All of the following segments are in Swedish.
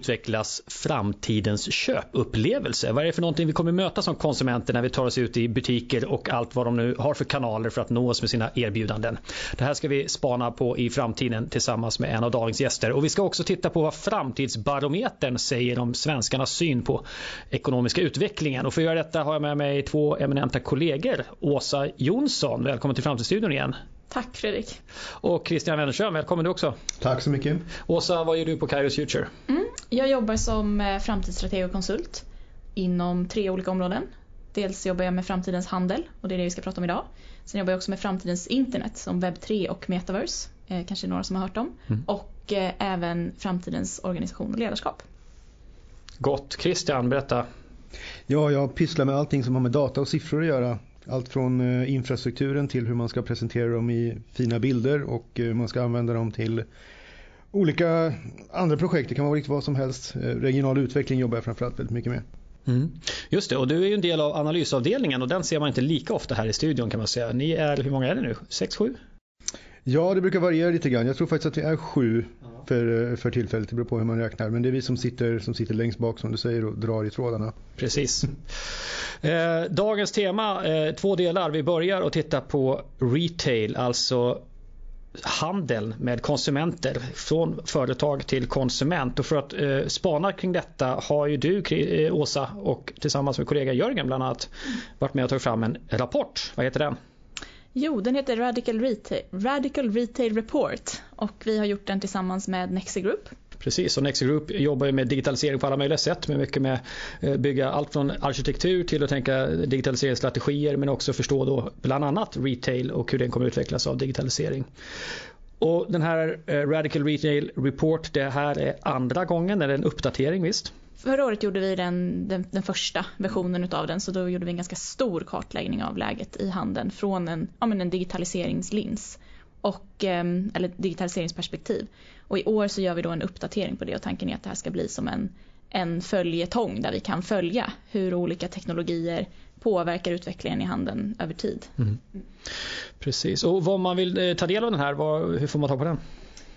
utvecklas framtidens köpupplevelse? Vad är det för någonting vi kommer möta som konsumenter när vi tar oss ut i butiker och allt vad de nu har för kanaler för att nå oss med sina erbjudanden? Det här ska vi spana på i framtiden tillsammans med en av dagens gäster och vi ska också titta på vad framtidsbarometern säger om svenskarnas syn på ekonomiska utvecklingen och för att göra detta har jag med mig två eminenta kollegor. Åsa Jonsson, välkommen till Framtidsstudion igen. Tack Fredrik. Och Christian Wennerström, välkommen du också. Tack så mycket. Åsa, vad gör du på Kairos Future? Mm, jag jobbar som eh, framtidsstrateg och konsult inom tre olika områden. Dels jobbar jag med framtidens handel och det är det vi ska prata om idag. Sen jobbar jag också med framtidens internet som webb 3 och metaverse. Eh, kanske några som har hört om. Mm. Och eh, även framtidens organisation och ledarskap. Gott. Christian, berätta. Ja, jag pysslar med allting som har med data och siffror att göra. Allt från eh, infrastrukturen till hur man ska presentera dem i fina bilder och hur man ska använda dem till olika andra projekt. Det kan vara riktigt vad som helst. Eh, regional utveckling jobbar jag framförallt väldigt mycket med. Mm. Just det, och du är ju en del av analysavdelningen och den ser man inte lika ofta här i studion kan man säga. Ni är, hur många är det nu? Sex, sju? Ja, det brukar variera lite grann. Jag tror faktiskt att vi är sju för, för tillfället. Det beror på hur man räknar. Men det är vi som sitter, som sitter längst bak som du säger och drar i trådarna. Precis. Eh, dagens tema, eh, två delar. Vi börjar att titta på retail, alltså handeln med konsumenter från företag till konsument. Och för att eh, spana kring detta har ju du eh, Åsa och tillsammans med kollega Jörgen bland annat varit med och tagit fram en rapport. Vad heter den? Jo, den heter Radical Retail, Radical Retail Report och vi har gjort den tillsammans med Nexi Group. Precis, och Nexi Group jobbar ju med digitalisering på alla möjliga sätt. Med mycket med att bygga allt från arkitektur till att tänka digitaliseringsstrategier men också förstå då bland annat retail och hur den kommer utvecklas av digitalisering. Och den här eh, Radical Retail Report, det här är andra gången, eller en uppdatering visst? Förra året gjorde vi den, den, den, första versionen utav den så då gjorde vi en ganska stor kartläggning av läget i handeln från en, ja, men en digitaliseringslins och, ehm, eller digitaliseringsperspektiv. Och i år så gör vi då en uppdatering på det och tanken är att det här ska bli som en, en följetong där vi kan följa hur olika teknologier påverkar utvecklingen i handeln över tid. Mm. Precis, och vad man vill eh, ta del av den här, hur får man tag på den?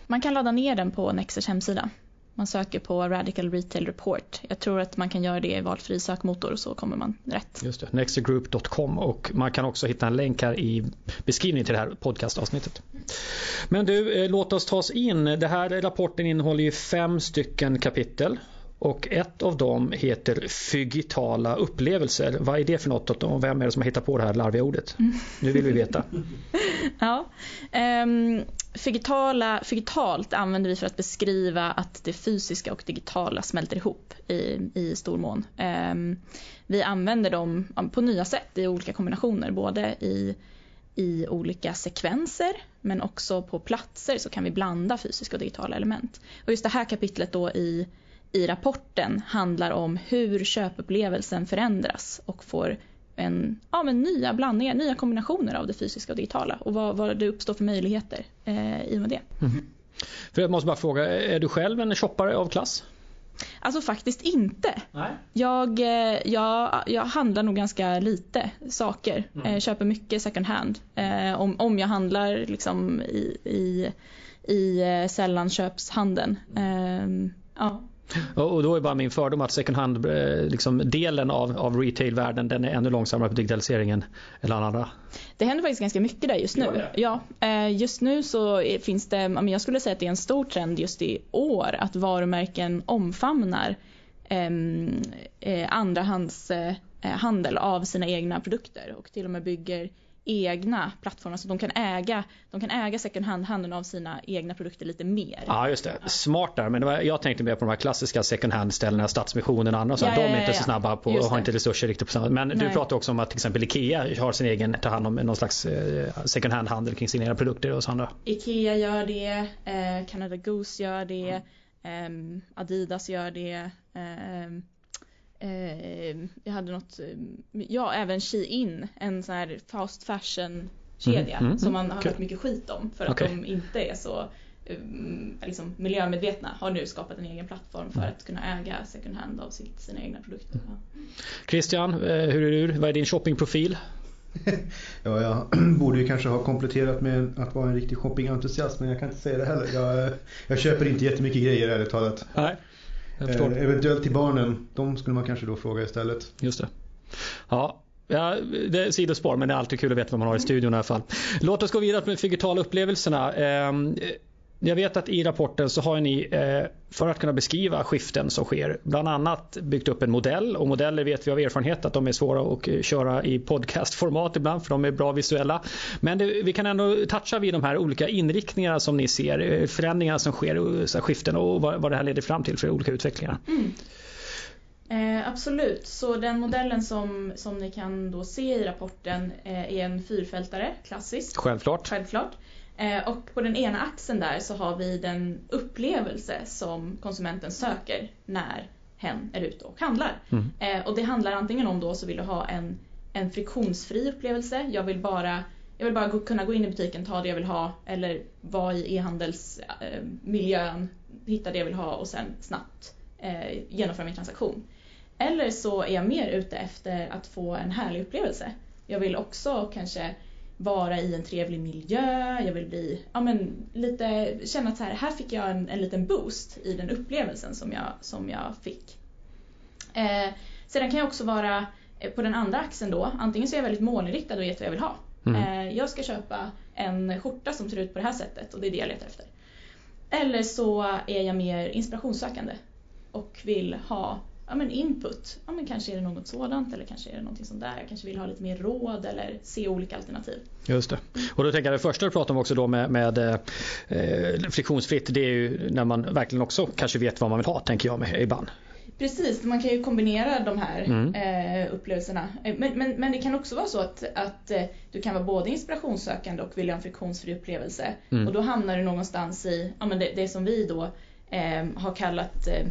Man kan ladda ner den på Nexers hemsida. Man söker på Radical Retail Report. Jag tror att man kan göra det i valfri sökmotor och så kommer man rätt. Just det, nextgroup.com och man kan också hitta en länk här i beskrivningen till det här podcastavsnittet. Men du, eh, låt oss ta oss in. Den här rapporten innehåller ju fem stycken kapitel och ett av dem heter Fygitala upplevelser. Vad är det för något och vem är det som har hittat på det här larviga ordet? Mm. Nu vill vi veta. ja, um, fygitala, fygitalt använder vi för att beskriva att det fysiska och digitala smälter ihop i, i stor mån. Um, vi använder dem på nya sätt i olika kombinationer, både i i olika sekvenser men också på platser så kan vi blanda fysiska och digitala element. Och just det här kapitlet då i i rapporten handlar om hur köpupplevelsen förändras och får en, ja, men nya blandningar, nya kombinationer av det fysiska och digitala och vad, vad det uppstår för möjligheter eh, i och med det. Mm. För jag måste bara fråga, är du själv en shoppare av klass? Alltså faktiskt inte. Nej. Jag, eh, jag, jag handlar nog ganska lite saker. Mm. Eh, köper mycket second hand. Eh, om, om jag handlar liksom i, i, i sällanköpshandeln. Mm. Och då är bara min fördom att second hand eh, liksom, delen av, av retailvärlden den är ännu långsammare på digitaliseringen än andra. Det händer faktiskt ganska mycket där just nu. Ja, eh, just nu så finns det, jag skulle säga att det är en stor trend just i år att varumärken omfamnar ehm, eh, andrahandshandel av sina egna produkter och till och med bygger egna plattformar så de kan äga, de kan äga second hand-handeln av sina egna produkter lite mer. Ja just det, smart där men var, jag tänkte mer på de här klassiska second hand-ställena, Stadsmissionen och andra så ja, de är ja, inte ja, så snabba på och har inte resurser riktigt på samma Men Nej. du pratar också om att till exempel Ikea har sin egen, tar hand om någon slags eh, second hand-handel kring sina egna produkter och sådana. Ikea gör det, eh, Canada Goose gör det, mm. eh, Adidas gör det eh, eh, jag hade något, eh, ja även Shein, en sån här fast fashion kedja mm, mm, som man har okay. hört mycket skit om för att okay. de inte är så um, liksom miljömedvetna har nu skapat en egen plattform för att kunna äga second hand av sitt, sina egna produkter. Ja. Christian, eh, hur är du? Vad är din shoppingprofil? ja, jag borde ju kanske ha kompletterat med att vara en riktig shoppingentusiast men jag kan inte säga det heller. Jag, jag köper inte jättemycket grejer ärligt talat. Nej. Eh, eventuellt till barnen, de skulle man kanske då fråga istället. Just det. Ja, Ja, det är sidospår men det är alltid kul att veta vad man har i studion i alla fall. Låt oss gå vidare med de digitala upplevelserna. Jag vet att i rapporten så har ni eh, för att kunna beskriva skiften som sker bland annat byggt upp en modell och modeller vet vi av erfarenhet att de är svåra att eh, köra i podcastformat ibland för de är bra visuella. Men det, vi kan ändå toucha vid de här olika inriktningarna som ni ser, eh, förändringarna som sker, skiften och vad, vad det här leder fram till för olika utvecklingar. Mm. Eh, absolut, så den modellen som, som ni kan då se i rapporten eh, är en fyrfältare, klassiskt. Självklart. Självklart. Eh, och på den ena axeln där så har vi den upplevelse som konsumenten söker när hen är ute och handlar. Mm. Eh, och det handlar antingen om då så vill du ha en, en friktionsfri upplevelse. Jag vill bara jag vill bara kunna gå in i butiken, ta det jag vill ha eller vara i e-handelsmiljön, eh, hitta det jag vill ha och sen snabbt eh, genomföra min transaktion. Eller så är jag mer ute efter att få en härlig upplevelse. Jag vill också kanske vara i en trevlig miljö, jag vill bli, ja men lite, känna att så här, här fick jag en, en liten boost i den upplevelsen som jag, som jag fick. Eh, sedan kan jag också vara eh, på den andra axeln då, antingen så är jag väldigt målinriktad och vet vad jag vill ha. Mm. Eh, jag ska köpa en skjorta som ser ut på det här sättet och det är det jag letar efter. Eller så är jag mer inspirationssökande och vill ha ja, men input. Ja, men kanske är det något sådant eller kanske är det något sånt där. Jag kanske vill ha lite mer råd eller se olika alternativ. Just det. Och då tänker jag det första du pratar om också då med, med eh, friktionsfritt det är ju när man verkligen också kanske vet vad man vill ha tänker jag med ibland. Precis, man kan ju kombinera de här mm. eh, upplevelserna. Eh, men, men, men det kan också vara så att, att eh, du kan vara både inspirationssökande och vilja ha en friktionsfri upplevelse. Mm. Och då hamnar du någonstans i ja, men det, det som vi då eh, har kallat eh,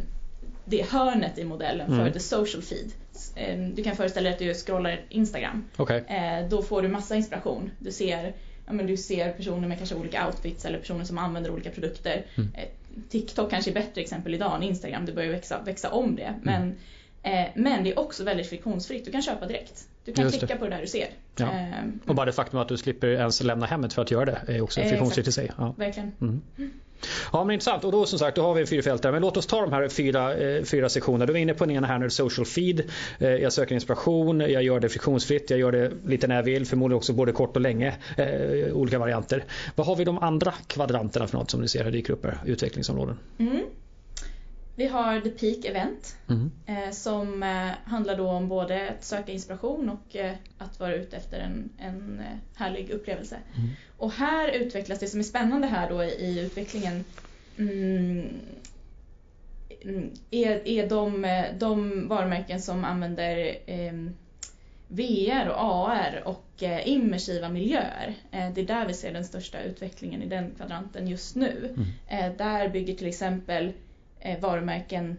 det hörnet i modellen för mm. the social feed. Ehm, du kan föreställa dig att du scrollar Instagram. Okay. Eh, då får du massa inspiration. Du ser, ja, men du ser personer med kanske olika outfits eller personer som använder olika produkter. Mm. Eh, TikTok kanske är bättre exempel idag än Instagram. Det börjar växa, växa om det. Mm. Men, eh, men det är också väldigt friktionsfritt. Du kan köpa direkt. Du kan klicka på det där du ser. Ja. Ehm, och bara det faktum att du slipper ens lämna hemmet för att göra det är också friktionsfritt i sig. Ja. Verkligen. Mm. Ja men intressant och då som sagt då har vi fyra fält där. Men låt oss ta de här fyra, eh, fyra sektionerna. Du var inne på den ena här nu, social feed. Eh, jag söker inspiration, jag gör det friktionsfritt, jag gör det lite när jag vill, förmodligen också både kort och länge. Eh, olika varianter. Vad har vi de andra kvadranterna för något som ni ser här dyker upp här, utvecklingsområden? Mm. Vi har The Peak Event mm. eh, som eh, handlar då om både att söka inspiration och eh, att vara ute efter en, en härlig upplevelse. Mm. Och här utvecklas det som är spännande här då i, utvecklingen mm, är, är de, de varumärken som använder ehm, VR och AR och immersiva miljöer. Det är där vi ser den största utvecklingen i den kvadranten just nu. Mm. Där bygger till exempel varumärken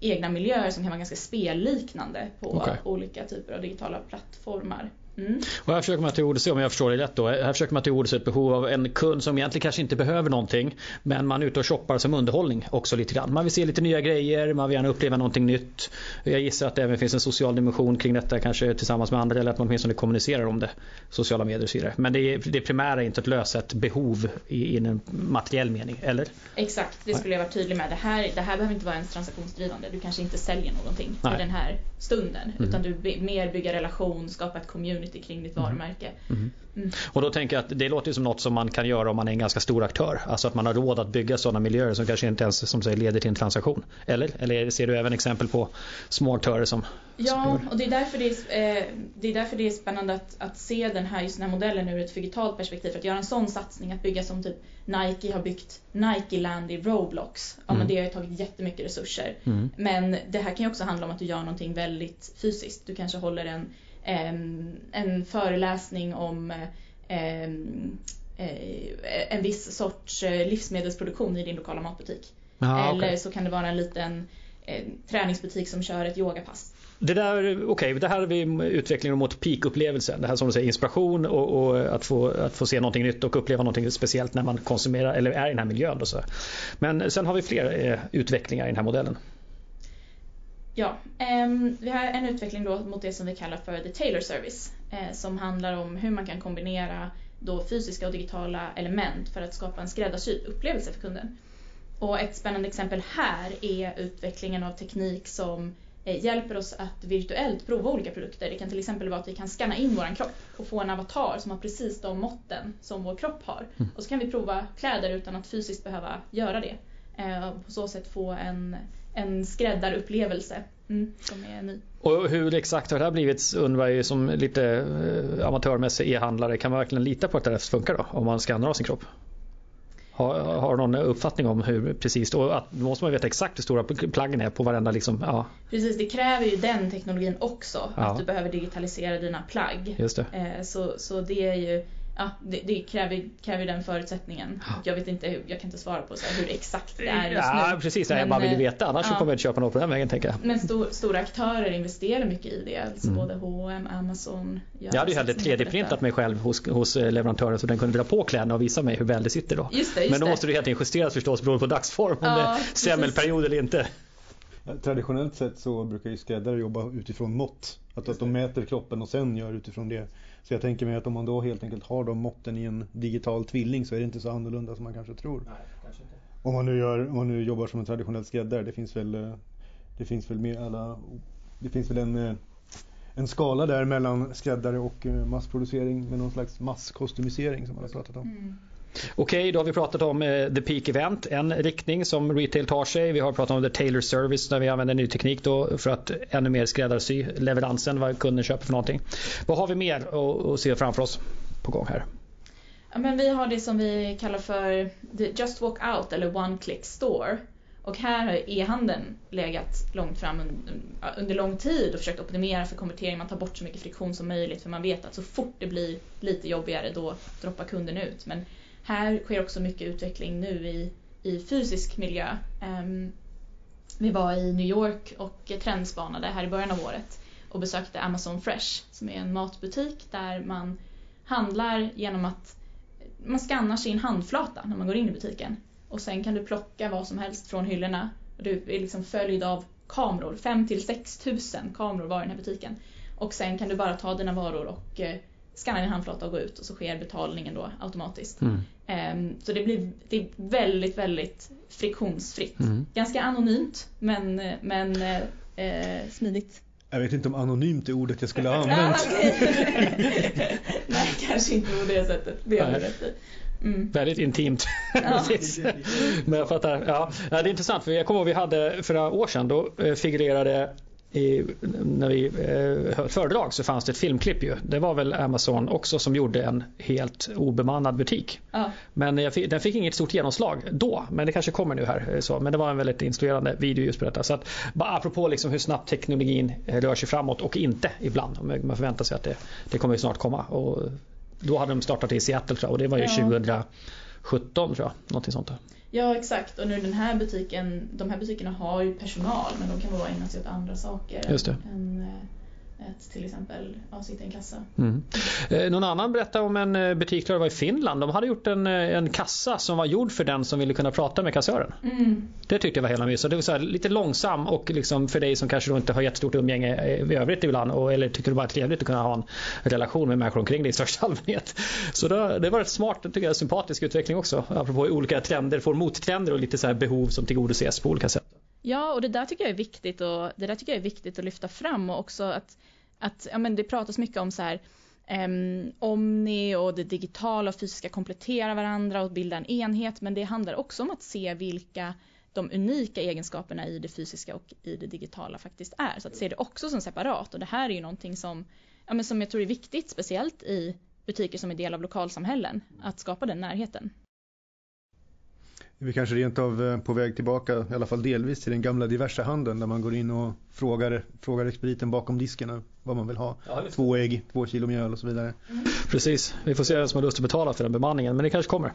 egna miljöer som kan vara ganska spelliknande på okay. olika typer av digitala plattformar. Mm. Och här försöker man tillgodose, om jag förstår det rätt då, här försöker man tillgodose ett behov av en kund som egentligen kanske inte behöver någonting men man är ute och shoppar som underhållning också lite grann. Man vill se lite nya grejer, man vill gärna uppleva någonting nytt. Jag gissar att det även finns en social dimension kring detta kanske tillsammans med andra eller att man åtminstone kommunicerar om det. Sociala medier och så vidare. Men det, är, det primära är inte att lösa ett behov i, i en materiell mening, eller? Exakt, det skulle jag vara tydlig med. Det här, det här behöver inte vara ens transaktionsdrivande. Du kanske inte säljer någonting för den här stunden mm. utan du mer bygger relation, skapa ett community kring ditt varumärke varumärke. Mm. Mm. Och då tänker jag att det låter som något som man kan göra om man är en ganska stor aktör. Alltså att man har råd att bygga sådana miljöer som kanske inte ens som säger, leder till en transaktion. Eller? Eller ser du även exempel på små aktörer som Ja, och det är därför det är, eh, det är, därför det är spännande att, att se den här, just den här modellen ur ett digitalt perspektiv. För att göra en sån satsning, att bygga som typ Nike har byggt Nike Land i Roblox. Ja, mm. men det har ju tagit jättemycket resurser. Mm. Men det här kan ju också handla om att du gör någonting väldigt fysiskt. Du kanske håller en en föreläsning om eh, en viss sorts eh, livsmedelsproduktion i din lokala matbutik. Aha, Eller okay. så kan det vara en liten eh, träningsbutik som kör ett yogapass. Det där, okay, det här är vi utvecklingen mot peak-upplevelsen. Det här som du säger, inspiration och, och, att, få, att få se någonting nytt och uppleva någonting speciellt när man konsumerar eller är i den här miljön. Då så. Men sen har vi fler eh, utvecklingar i den här modellen. Ja, um, vi har en utveckling då mot det som vi kallar för the Tailor Service eh, som handlar om hur man kan kombinera då fysiska och digitala element för att skapa en skräddarsydd upplevelse för kunden. Och ett spännande exempel här är utvecklingen av teknik som eh, hjälper oss att virtuellt prova olika produkter. Det kan till exempel vara att vi kan scanna in vår kropp och få en avatar som har precis de måtten som vår kropp har. Mm. Och så kan vi prova kläder utan att fysiskt behöva göra det. Eh, Och på så sätt få en, en skräddarupplevelse mm, som är ny. Och hur exakt har det här blivit undrar jag som lite eh, amatörmässig e-handlare. Kan man verkligen lita på att det här funkar då? Om man skannar av sin kropp? Har, har någon uppfattning om hur precis, och att, då måste man veta exakt hur stora plaggen är på varenda liksom, ja Precis, det kräver ju den teknologin också. Ja. Att du behöver digitalisera dina plagg. just det. Eh, Så, så det är ju Ja, det, det kräver, kräver den förutsättningen. Jag vet inte, jag kan inte svara på så här, hur exakt det är just Ja nu. precis, jag Men, bara vill veta annars så ja. kommer jag inte köpa något på den vägen tänker jag. Men stor, stora aktörer investerar mycket i det. Alltså Mm. både H&M, Amazon. gör Jag hade ju hellre satsningar på 3D-printat detta. mig själv hos, hos eh, leverantören så den kunde dra på kläderna och visa mig hur väl det sitter då. Just det, just Men då måste det helt enkelt justeras förstås beroende på dagsform om Ja, det är precis. semmelperiod eller inte. Ja, Traditionellt sett så brukar ju skräddare jobba utifrån mått. Att, att de mäter kroppen och sen gör utifrån det. Så jag tänker mig att om man då helt enkelt har de måtten i en digital tvilling så är det inte så annorlunda som man kanske tror. Om man nu, gör, om man nu jobbar som en traditionell skräddare. Det finns väl, eh, det finns väl med alla, det finns väl en, eh, en skala där mellan skräddare och eh, massproducering med någon slags masskostymisering som man har pratat om. Mm. Okej, då har vi pratat om eh, The Peak Event, en riktning som retail tar sig. Vi har pratat om The Tailor Service där vi använder ny teknik då för att ännu mer skräddarsy leveransen, vad kunden köper för någonting. Vad har vi mer att, se framför oss på gång här? Ja, men vi har det som vi kallar för the Just Walk Out eller One Click Store. Och här har e-handeln legat långt fram under lång tid och försökt optimera för konvertering. Man tar bort så mycket friktion som möjligt för man vet att så fort det blir lite jobbigare då droppar kunden ut. Men här sker också mycket utveckling nu i, i fysisk miljö. Ehm, vi var i New York och trendspanade här i början av året och besökte Amazon Fresh som är en matbutik där man handlar genom att man skannar sin handflata när man går in i butiken. Och sen kan du plocka vad som helst från hyllorna. Och Du är liksom följd av kameror, 5 till 6 tusen kameror var i den här butiken. Och sen kan du bara ta dina varor och eh, eh, skanna din handflata och gå ut och så sker betalningen då automatiskt. Mm. Ehm, så det blir det är väldigt, väldigt friktionsfritt. Mm. Ganska anonymt men, men eh, eh, smidigt. Jag vet inte om anonymt är ordet jag skulle ha använt. Nej, kanske inte på det sättet. Det har du rätt i. Mm. Väldigt intimt. Ja. Men jag fattar. Ja. Ja, det är intressant för jag kommer ihåg vi hade för några år sedan då eh, figurerade i, när vi eh, höll föredrag så fanns det ett filmklipp ju. Det var väl Amazon också som gjorde en helt obemannad butik. Ja. Men fick, den fick inget stort genomslag då, men det kanske kommer nu här. eh, Så. Men det var en väldigt inspirerande video just på detta. Så att, bara apropå liksom hur snabbt teknologin rör sig framåt och inte ibland. Man förväntar sig att det, det kommer snart komma. Och då hade de startat i Seattle tror jag, och det var ju Ja. 2017 tror jag. Någonting sånt där. Ja exakt och nu den här butiken, de här butikerna har ju personal men de kan bara ägna sig åt andra saker Just det. än eh, att till exempel ja, sitta i en kassa. Mm. Eh, någon annan berättade om en eh, butik var i Finland. De hade gjort en, eh, en kassa som var gjord för den som ville kunna prata med kassören. Mm. Det tyckte jag var hela mysigt. Det var så här, lite långsam och liksom för dig som kanske då inte har jättestort umgänge eh, i övrigt ibland och, eller tycker det bara är trevligt att kunna ha en relation med människor omkring dig i största allmänhet. Så det, det var ett smart, tycker jag, sympatisk utveckling också. Apropå olika trender, får mottrender och lite så behov som tillgodoses på olika sätt. Ja och det där tycker jag är viktigt och det där tycker jag är viktigt att lyfta fram och också att, att ja, men det pratas mycket om så här Um, Omni och det digitala och fysiska kompletterar varandra och bildar en enhet men det handlar också om att se vilka de unika egenskaperna i det fysiska och i det digitala faktiskt är. Så att se det också som separat och det här är ju någonting som, ja, men som jag tror är viktigt speciellt i butiker som är del av lokalsamhällen att skapa den närheten. Är vi kanske rent av eh, på väg tillbaka, i alla fall delvis, till den gamla diversehandeln där man går in och frågar, frågar expediten bakom disken vad man vill ha. Två ägg, två kilo mjöl och så vidare. Precis, vi får se vem som har lust att betala för den bemanningen men det kanske kommer.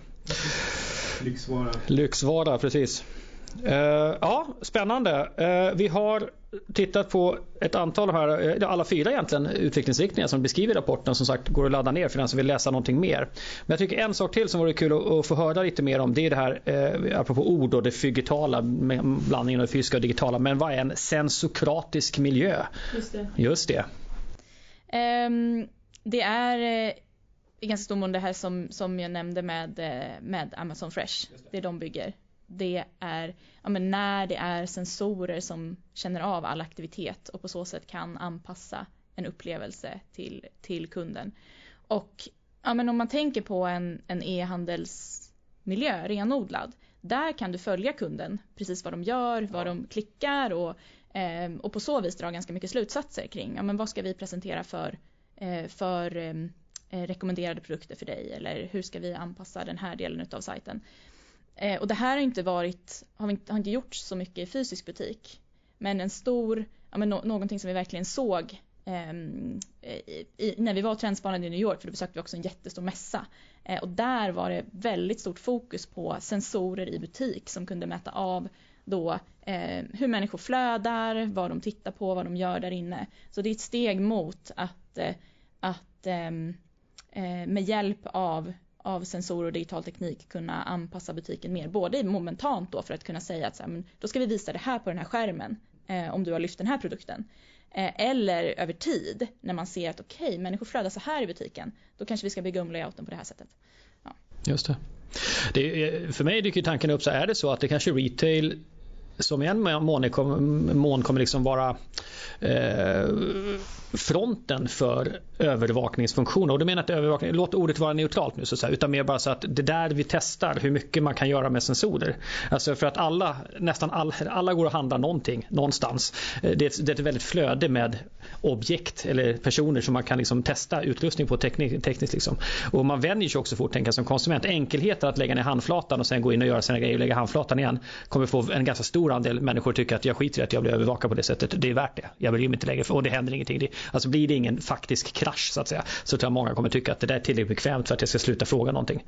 Lyxvara. Lyxvara, precis. Eh, ja, spännande. Eh, vi har tittat på ett antal av här, eh, alla fyra egentligen, utvecklingsriktningar som beskriver rapporten. Som sagt går att ladda ner för den som vill läsa någonting mer. Men jag tycker en sak till som vore kul att, få höra lite mer om det är det här, eh, apropå ord och det digitala, blandningen av det fysiska och digitala. Men vad är en sensokratisk miljö? Just det. Just det. Ehm, det är i ganska stor mån det här som, som jag nämnde med, med Amazon Fresh. Det. de bygger. Det är ja, men när det är sensorer som känner av all aktivitet och på så sätt kan anpassa en upplevelse till, till kunden. Och ja, men om man tänker på en, en e-handelsmiljö renodlad, där kan du följa kunden, precis vad de gör, vad de klickar och, eh, och på så vis dra ganska mycket slutsatser kring ja, men vad ska vi presentera för, eh, för eh, rekommenderade produkter för dig eller hur ska vi anpassa den här delen av sajten. Eh, och det här har inte varit, har, inte, har inte gjorts så mycket i fysisk butik. Men en stor, ja, men no, någonting som vi verkligen såg eh, i, när vi var trendspanade i New York, för då besökte vi också en jättestor mässa. Eh, och där var det väldigt stort fokus på sensorer i butik som kunde mäta av då eh, hur människor flödar, vad de tittar på, vad de gör där inne. Så det är ett steg mot att, eh, att ehm, eh, med hjälp av av sensorer och digital teknik kunna anpassa butiken mer. Både momentant då för att kunna säga att så här, men då ska vi visa det här på den här skärmen eh, om du har lyft den här produkten. Eh, eller över tid när man ser att okej, okay, människor flödar så här i butiken. Då kanske vi ska bygga om layouten på det här sättet. Ja. Just det. det. För mig dyker tanken upp så är det så att det kanske retail som i en mån kommer liksom vara eh, fronten för övervakningsfunktioner. Och du menar att övervakning, låt ordet vara neutralt nu så att säga, utan mer bara så att det där vi testar hur mycket man kan göra med sensorer. Alltså för att alla, nästan all, alla går och handlar någonting någonstans. Eh, det är, ett, det är ett väldigt flöde med objekt eller personer som man kan liksom testa utrustning på teknik, tekniskt. Liksom. Och man vänjer sig också fort tänka som konsument. Enkelheten att lägga ner handflatan och sen gå in och göra sina grejer och lägga handflatan igen kommer få en ganska stor Stor andel människor tycker att jag skiter i att jag blir övervakad på det sättet. Det är värt det. Jag bryr mig inte längre och det händer ingenting. Det, alltså blir det ingen faktisk krasch så att säga så tror jag många kommer tycka att det där är tillräckligt bekvämt för att jag ska sluta fråga någonting.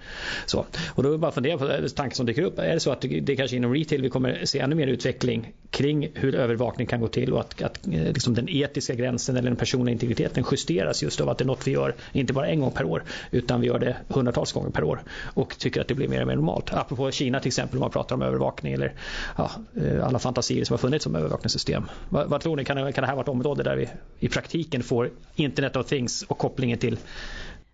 Så. Och då är det bara att fundera på eh, tanken som dyker upp. Är det så att det, det kanske inom retail vi kommer se ännu mer utveckling kring hur övervakning kan gå till och att, att eh, liksom den etiska gränsen eller den personliga integriteten justeras just av att det är något vi gör inte bara en gång per år utan vi gör det hundratals gånger per år och tycker att det blir mer och mer normalt. Apropå Kina till exempel om man pratar om övervakning eller ja, eh, alla fantasier som har funnits som övervakningssystem. Vad, vad tror ni, kan, kan det här vara ett område där vi i praktiken får Internet of Things och kopplingen till?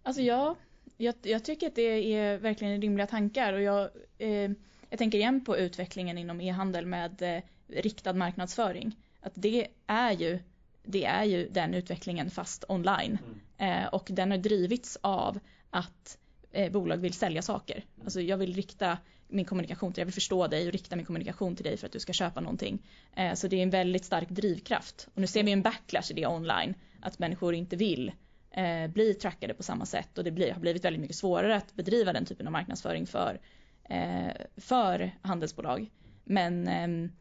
Alltså ja, jag, jag tycker att det är verkligen rimliga tankar och jag, eh, jag tänker igen på utvecklingen inom e-handel med eh, riktad marknadsföring. Att det är ju det är ju den utvecklingen fast online. Mm. Eh, och den har drivits av att eh, bolag vill sälja saker. Alltså jag vill rikta min kommunikation till dig, jag vill förstå dig och rikta min kommunikation till dig för att du ska köpa någonting. Eh, så det är en väldigt stark drivkraft. Och nu ser vi en backlash i det online, att människor inte vill eh, bli trackade på samma sätt och det blir, har blivit väldigt mycket svårare att bedriva den typen av marknadsföring för, eh, för handelsbolag. Men ehm,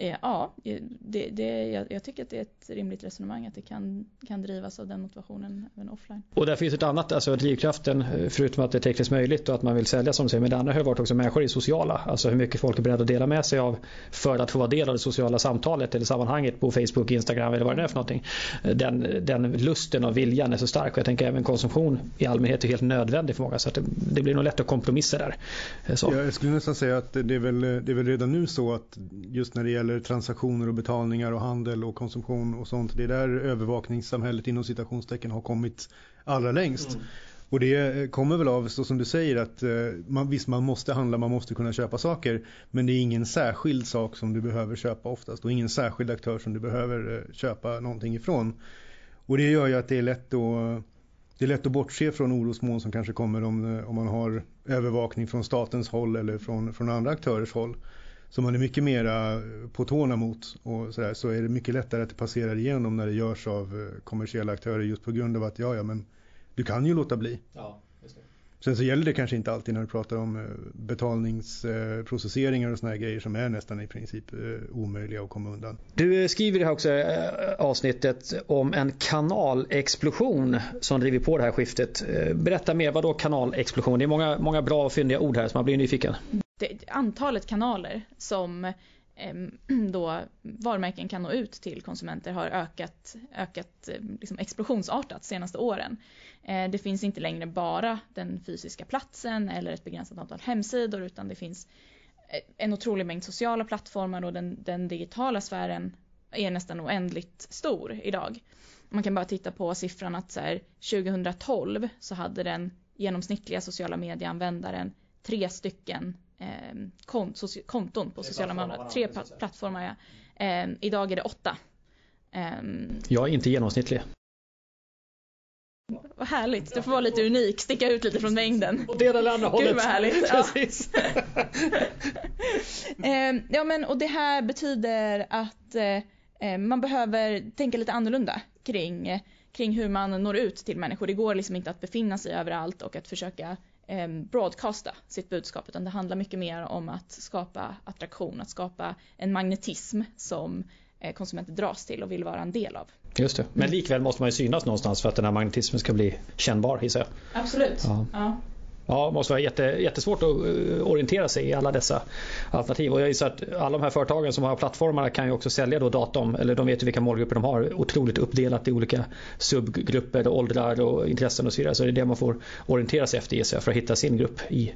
Eh, ja, det, det, jag, jag, tycker att det är ett rimligt resonemang att det kan, kan drivas av den motivationen även offline. Och där finns ett annat, alltså drivkraften eh, förutom att det är tekniskt möjligt och att man vill sälja som du säger, men det andra har varit också människor i sociala, alltså hur mycket folk är beredda att dela med sig av för att få vara del av det sociala samtalet eller sammanhanget på Facebook, Instagram eller vad det är för någonting. Eh, den, den lusten och viljan är så stark och jag tänker även konsumtion i allmänhet är helt nödvändig för många så att det, det blir nog lätt att kompromissa där. Så. Ja, jag skulle nästan säga att det är, väl, det är väl redan nu så att just när det gäller gäller transaktioner och betalningar och handel och konsumtion och sånt. Det är där övervakningssamhället inom citationstecken har kommit allra längst. Mm. Och det kommer väl av, så som du säger, att eh, man, visst man måste handla, man måste kunna köpa saker. Men det är ingen särskild sak som du behöver köpa oftast och ingen särskild aktör som du behöver eh, köpa någonting ifrån. Och det gör ju att det är lätt att det är lätt att bortse från orosmoln som kanske kommer om, eh, om man har övervakning från statens håll eller från, från andra aktörers håll som man är mycket mera på tårna mot och så, där, så är det mycket lättare att det passerar igenom när det görs av eh, kommersiella aktörer just på grund av att ja, ja men du kan ju låta bli. Ja, Sen så gäller det kanske inte alltid när du pratar om eh, betalningsprocesseringar och såna här grejer som är nästan i princip eh, omöjliga att komma undan. Du skriver i det här också avsnittet om en kanalexplosion som driver på det här skiftet. Berätta mer, vad då kanalexplosion? Det är många, många bra och fyndiga ord här så man blir nyfiken det, antalet kanaler som ehm, då varumärken kan nå ut till konsumenter har ökat, ökat ehm, liksom explosionsartat senaste åren. Eh, det finns inte längre bara den fysiska platsen eller ett begränsat antal hemsidor utan det finns eh, en otrolig mängd sociala plattformar och den, den digitala sfären är nästan oändligt stor idag. Man kan bara titta på siffran att så här, 2012 så hade den genomsnittliga sociala medieanvändaren tre stycken konton på sociala medier. Tre plattformar. Ja. idag är det åtta. Jag är inte genomsnittlig. Vad härligt, du får vara lite unik, sticka ut lite från mängden. Och det eller andra hållet. Gud vad härligt. Precis. Ja. ja men och det här betyder att eh, man behöver tänka lite annorlunda kring, kring hur man når ut till människor. Det går liksom inte att befinna sig överallt och att försöka eh, broadcasta sitt budskap utan det handlar mycket mer om att skapa attraktion, att skapa en magnetism som Eh, konsumenter dras till och vill vara en del av. Just det. Men likväl måste man ju synas någonstans för att den här magnetismen ska bli kännbar gissar jag. Absolut. Ja. Ja. Ja, det måste vara jätte, jättesvårt att eh, orientera sig i alla dessa alternativ. Och jag gissar att alla de här företagen som har plattformarna kan ju också sälja då datum, eller de vet ju vilka målgrupper de har, otroligt uppdelat i olika subgrupper, åldrar och intressen och så vidare. Så det är det man får orientera sig efter gissar jag, för att hitta sin grupp i.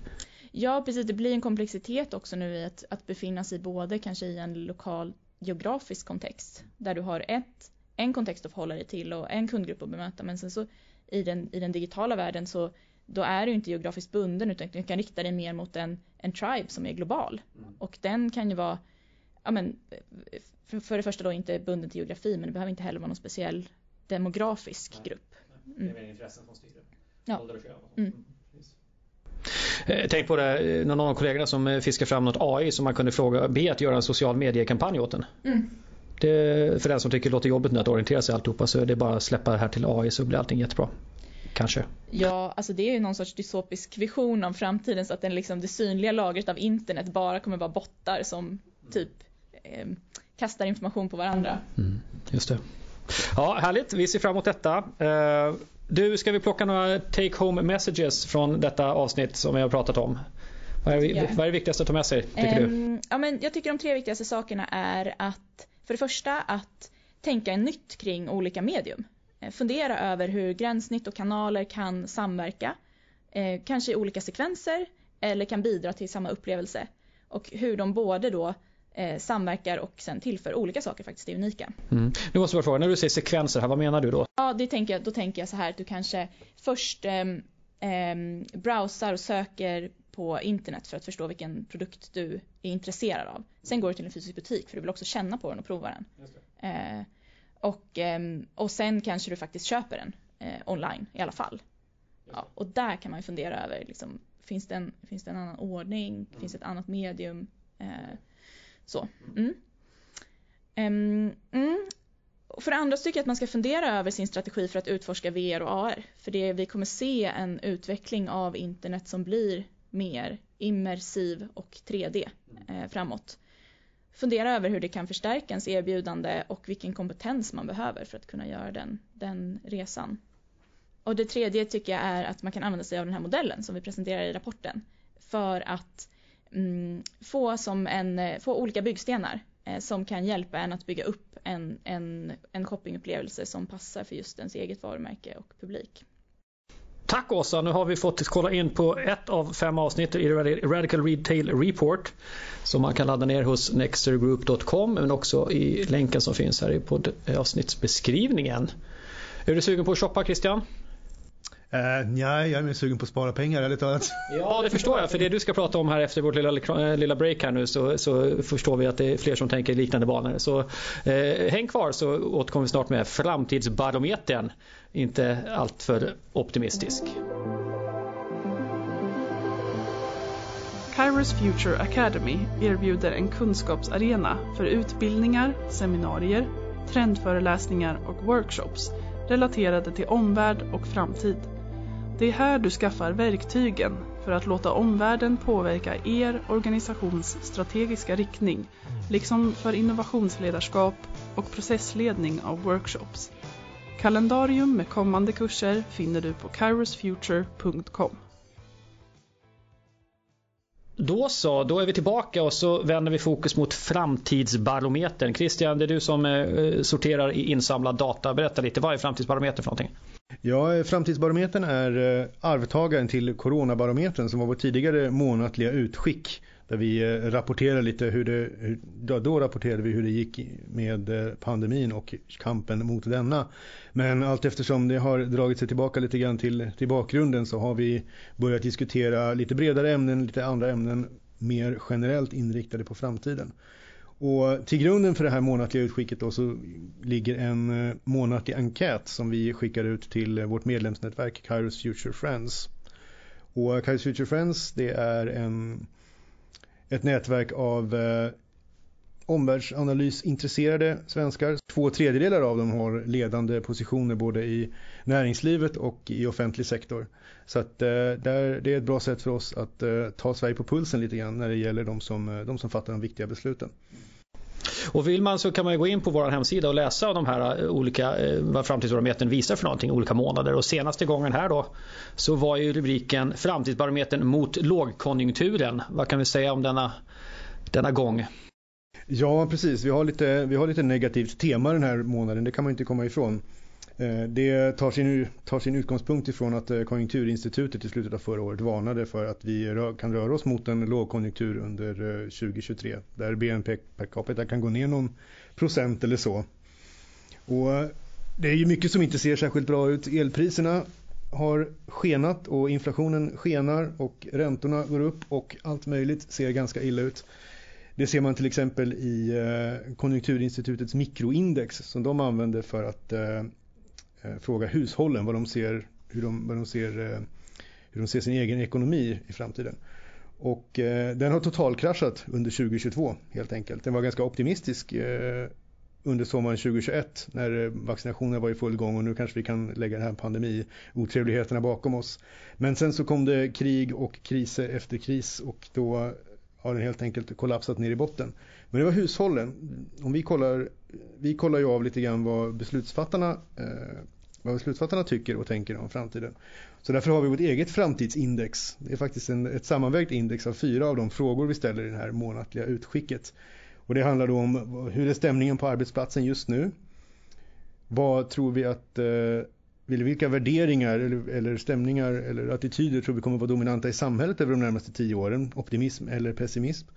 Ja, precis. Det blir en komplexitet också nu i att, att befinna sig både kanske i en lokal geografisk kontext där du har ett, en kontext att förhålla dig till och en kundgrupp att bemöta men sen så i den, i den digitala världen så då är du inte geografiskt bunden utan du kan rikta dig mer mot en, en tribe som är global. Mm. Och den kan ju vara, ja men, för, för det första då inte bunden till geografi men det behöver inte heller vara någon speciell demografisk Nej. grupp. Mm. Det är mer intressen som styr det. Ja. Ålder och kön. Mm. mm. Eh, tänk på det, eh, någon av kollegorna som eh, fiskar fram något AI som man kunde fråga, be att göra en social mediekampanj åt den. Mm. Det, för den som tycker det låter jobbigt nu att orientera sig alltihopa så är det bara att släppa det här till AI så blir allting jättebra. Kanske. Ja, alltså det är ju någon sorts dystopisk vision om framtiden så att den liksom, det synliga lagret av internet bara kommer vara bottar som typ eh, kastar information på varandra. Mm, just det. Ja, härligt. Vi ser fram emot detta. Eh, du, ska vi plocka några take home messages från detta avsnitt som vi har pratat om? Vad är, yeah. vad är det viktigaste att ta med sig, tycker um, du? Ja, men jag tycker de tre viktigaste sakerna är att för det första att tänka nytt kring olika medium. Eh, fundera över hur gränssnitt och kanaler kan samverka, eh, kanske i olika sekvenser eller kan bidra till samma upplevelse. Och hur de både då eh, samverkar och sen tillför olika saker faktiskt är unika. Mm. Nu måste jag fråga, när du säger sekvenser här, vad menar du då? Ja, det tänker jag, då tänker jag så här att du kanske först eh, eh, browsar och söker på internet för att förstå vilken produkt du är intresserad av. Sen går du till en fysisk butik för du vill också känna på den och prova den. Och, eh, och sen kanske du faktiskt köper den eh, online i alla fall. Ja, och där kan man ju fundera över, liksom, finns, det en, finns det en annan ordning? Mm. Finns det ett annat medium? Eh, så. Mm. Um, mm. För det andra tycker jag att man ska fundera över sin strategi för att utforska VR och AR. För det, vi kommer se en utveckling av internet som blir mer immersiv och 3D eh, framåt. Fundera över hur det kan förstärka ens erbjudande och vilken kompetens man behöver för att kunna göra den, den resan. Och det tredje tycker jag är att man kan använda sig av den här modellen som vi presenterar i rapporten för att mm, få, som en, få olika byggstenar eh, som kan hjälpa en att bygga upp en, en, en shoppingupplevelse som passar för just ens eget varumärke och publik. Tack Åsa, nu har vi fått kolla in på ett av fem avsnitt i Radical Retail Report som man kan ladda ner hos nextergroup.com men också i länken som finns här i poddavsnittsbeskrivningen. Är du sugen på att shoppa Christian? Uh, nej, jag är mer sugen på att spara pengar ärligt talat. Ja, det förstår jag. För det du ska prata om här efter vårt lilla, eh, lilla break här nu så, så förstår vi att det är fler som tänker liknande banor. Så eh, häng kvar så återkommer vi snart med framtidsbarometern. Inte alltför optimistisk. Kairos Future Academy erbjuder en kunskapsarena för utbildningar, seminarier, trendföreläsningar och workshops relaterade till omvärld och framtid. Det är här du skaffar verktygen för att låta omvärlden påverka er organisations strategiska riktning, liksom för innovationsledarskap och processledning av workshops. Kalendarium med kommande kurser finner du på kairosfuture.com. Då så, då är vi tillbaka och så vänder vi fokus mot framtidsbarometern. Christian, det är du som eh, sorterar i insamlad data. Berätta lite, vad är framtidsbarometern för någonting? Ja, eh, Framtidsbarometern är eh, arvtagaren till Coronabarometern som var vårt tidigare månatliga utskick. Där vi eh, rapporterar lite hur det, då, då rapporterade vi hur det gick med pandemin och kampen mot denna. Men allt eftersom det har dragit sig tillbaka lite grann till, till bakgrunden så har vi börjat diskutera lite bredare ämnen, lite andra ämnen mer generellt inriktade på framtiden. Och till grunden för det här månatliga utskicket då så ligger en eh, månatlig enkät som vi skickar ut till eh, vårt medlemsnätverk Kairos Future Friends. Och Kairos Future Friends det är en, ett nätverk av eh, omvärldsanalysintresserade svenskar. Två tredjedelar av dem har ledande positioner både i näringslivet och i offentlig sektor. Så att, eh, där, det är ett bra sätt för oss att eh, ta Sverige på pulsen lite grann när det gäller de som, eh, de som fattar de viktiga besluten. Och vill man så kan man gå in på vår hemsida och läsa de här olika vad framtidsbarometern visar för någonting olika månader och senaste gången här då så var ju rubriken Framtidsbarometern mot lågkonjunkturen. Vad kan vi säga om denna, denna gång? Ja, precis. Vi har, lite, vi har lite negativt tema den här månaden, det kan man inte komma ifrån. Eh, det tar sin, tar sin utgångspunkt ifrån att eh, Konjunkturinstitutet i slutet av förra året varnade för att vi kan röra oss mot en lågkonjunktur under eh, 2023 där BNP per capita kan gå ner någon procent eller så. Och det är ju mycket som inte ser särskilt bra ut. Elpriserna har skenat och inflationen skenar och räntorna går upp och allt möjligt ser ganska illa ut. Det ser man till exempel i eh, Konjunkturinstitutets mikroindex som de använder för att eh, eh, fråga hushållen vad de ser, hur de, vad de ser, hur de ser sin egen ekonomi i framtiden. Och den har totalkraschat under 2022 helt enkelt. Den var ganska optimistisk under sommaren 2021 när vaccinationen var i full gång och nu kanske vi kan lägga den här pandemi-otrevligheterna bakom oss. Men sen så kom det krig och kriser efter kris och då har den helt enkelt kollapsat ner i botten. Men det var hushållen. Om vi kollar, vi kollar ju av lite grann vad beslutsfattarna, eh, vad beslutsfattarna tycker och tänker om framtiden. Så därför har vi vårt eget framtidsindex. Det är faktiskt en, ett sammanvägt index av fyra av de frågor vi ställer i det här månatliga utskicket. Och det handlar då om hur är stämningen på arbetsplatsen just nu? Vad tror vi att eh, vilka värderingar eller, eller stämningar eller attityder tror vi kommer att vara dominanta i samhället över de närmaste tio åren? Optimism eller pessimism?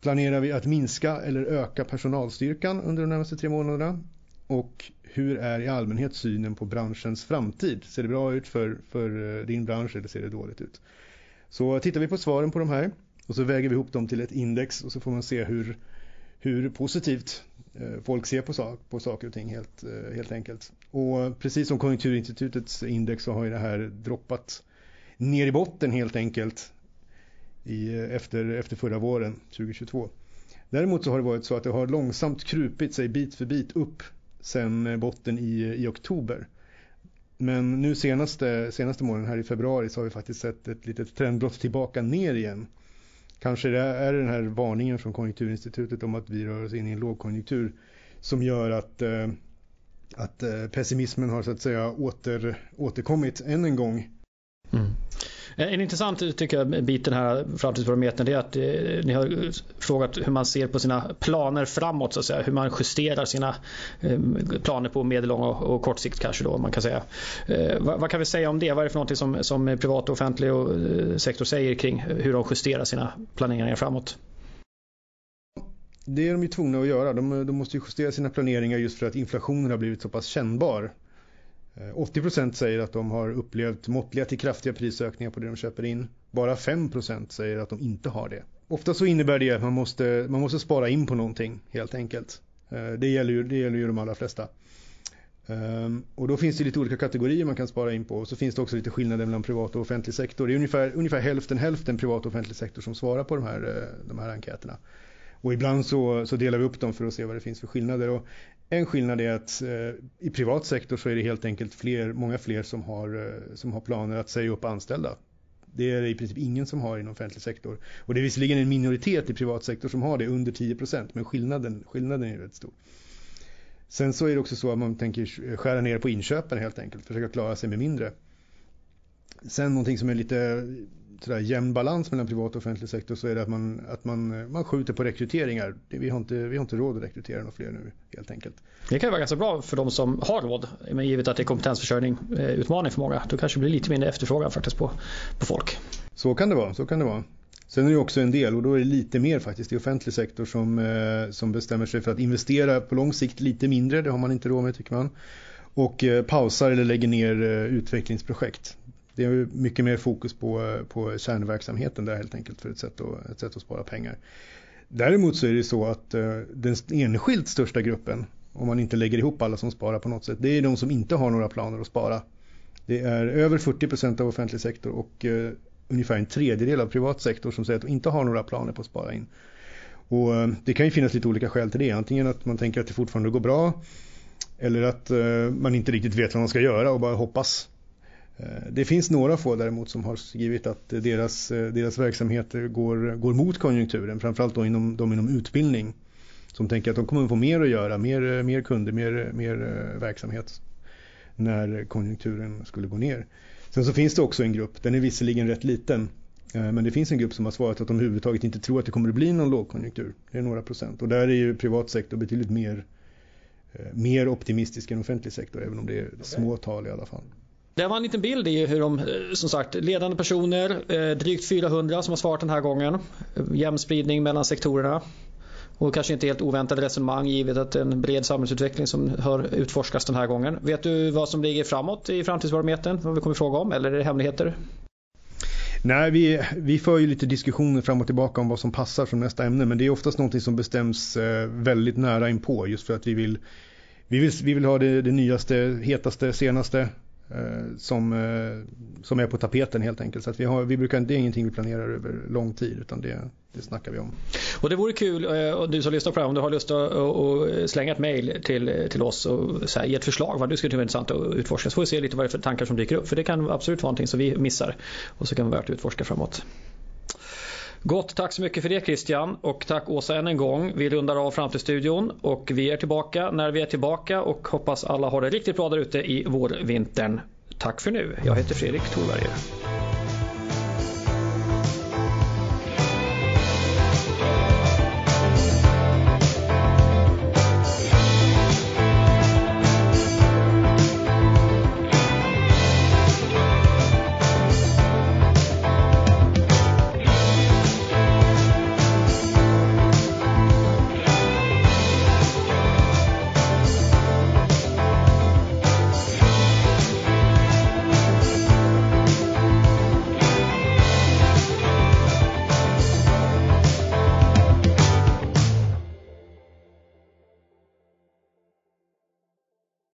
Planerar vi att minska eller öka personalstyrkan under de närmaste tre månaderna? Och hur är i allmänhet synen på branschens framtid? Ser det bra ut för, för eh, din bransch eller ser det dåligt ut? Så tittar vi på svaren på de här och så väger vi ihop dem till ett index och så får man se hur, hur positivt Eh, folk ser på, sak, på saker och ting helt, eh, helt enkelt. Och precis som Konjunkturinstitutets index så har ju det här droppat ner i botten helt enkelt i, eh, efter, efter förra våren 2022. Däremot så har det varit så att det har långsamt krupit sig bit för bit upp sen botten i, i oktober. Men nu senaste, senaste månaden här i februari så har vi faktiskt sett ett litet trendbrott tillbaka ner igen. Kanske det är den här varningen från Konjunkturinstitutet om att vi rör oss in i en lågkonjunktur som gör att, eh, att eh, pessimismen har så att säga åter, återkommit än en gång. Mm. Eh, en intressant tycker jag bit den här framtidsbarometern är att eh, ni har frågat hur man ser på sina planer framåt så att säga. Hur man justerar sina eh, planer på medellång och, och kort sikt kanske då man kan säga. Eh, vad, vad, kan vi säga om det? Vad är det för någonting som, som privat och offentlig och, eh, sektor säger kring hur de justerar sina planeringar framåt? Det är de ju tvungna att göra. De, de måste justera sina planeringar just för att inflationen har blivit så pass kännbar. 80 eh, säger att de har upplevt måttliga till kraftiga prisökningar på det de köper in. Bara 5% säger att de inte har det. Ofta så innebär det att man måste, man måste spara in på någonting helt enkelt. Eh, det gäller ju, det gäller ju de allra flesta. Ehm, och då finns det lite olika kategorier man kan spara in på. Och så finns det också lite skillnader mellan privat och offentlig sektor. Det är ungefär, ungefär hälften hälften privat och offentlig sektor som svarar på de här, eh, de här enkäterna. Och ibland så, så, delar vi upp dem för att se vad det finns för skillnader. Och en skillnad är att eh, i privat sektor så är det helt enkelt fler, många fler som har, eh, som har planer att säga upp anställda. Det är det i princip ingen som har inom offentlig sektor. Och det är visserligen en minoritet i privat sektor som har det, under 10 procent, men skillnaden, skillnaden är rätt stor. Sen så är det också så att man tänker skära ner på inköpen helt enkelt, försöka klara sig med mindre. Sen någonting som är lite sådär jämn balans mellan privat och offentlig sektor så är det att man, att man, man skjuter på rekryteringar. Vi har, inte, vi har inte råd att rekrytera några fler nu helt enkelt. Det kan vara ganska bra för de som har råd. Men givet att det är kompetensförsörjning, eh, utmaning för många. Då kanske det blir lite mindre efterfrågan faktiskt på, på folk. Så kan det vara, så kan det vara. Sen är det också en del och då är det lite mer faktiskt i offentlig sektor som, eh, som bestämmer sig för att investera på lång sikt lite mindre. Det har man inte råd med tycker man. Och eh, pausar eller lägger ner utvecklingsprojekt. Det är mycket mer fokus på, på kärnverksamheten där helt enkelt för ett sätt, att, ett sätt att spara pengar. Däremot så är det så att eh, den enskilt största gruppen, om man inte lägger ihop alla som sparar på något sätt, det är de som inte har några planer att spara. Det är över 40 procent av offentlig sektor och eh, ungefär en tredjedel av privat sektor som säger att de inte har några planer på att spara in. Och eh, det kan ju finnas lite olika skäl till det. Antingen att man tänker att det fortfarande går bra eller att eh, man inte riktigt vet vad man ska göra och bara hoppas. Eh, det finns några få däremot som har skrivit att deras, eh, deras verksamheter går, går mot konjunkturen, framförallt då inom, de inom utbildning. Som tänker att de kommer att få mer att göra, mer, eh, mer kunder, mer, mer verksamhet när konjunkturen skulle gå ner. Sen så finns det också en grupp, den är visserligen rätt liten, men det finns en grupp som har svarat att de överhuvudtaget inte tror att det kommer att bli någon lågkonjunktur. Det är några procent. Och där är ju privat sektor betydligt mer, mer optimistisk än offentlig sektor, även om det är små tal i alla fall. Det var en liten bild i hur de, eh, som sagt, ledande personer, eh, drygt 400 som har svarat den här gången. Jämn spridning mellan sektorerna. Och kanske inte helt oväntade resonemang givet att det är en bred samhällsutveckling som hör utforskas den här gången. Vet du vad som ligger framåt i framtidsbarometern? Vad vi kommer fråga om? Eller är det hemligheter? Nej, vi, vi för ju lite diskussioner fram och tillbaka om vad som passar som nästa ämne. Men det är oftast någonting som bestäms eh, väldigt nära inpå. Just för att vi vill, vi vill, vi vill ha det, det nyaste, hetaste, senaste. Eh, som, eh, som är på tapeten helt enkelt. Så att vi, har, vi brukar, det är ingenting vi planerar över lång tid utan det, det snackar vi om. Och det vore kul, eh, och du som lyssnar på det här, om du har lust att slänga ett mejl till, till oss och så här, ge ett förslag vad du skulle tycka är intressant att utforska. Så får vi se lite vad det är för tankar som dyker upp. För det kan absolut vara någonting som vi missar och så kan det vara värt att utforska framåt. Gott, tack så mycket för det Christian och tack Åsa än en gång. Vi rundar av Framtidsstudion och vi är tillbaka när vi är tillbaka och hoppas alla har det riktigt bra där ute i vårvintern. Tack för nu. Jag heter Fredrik Thorberger.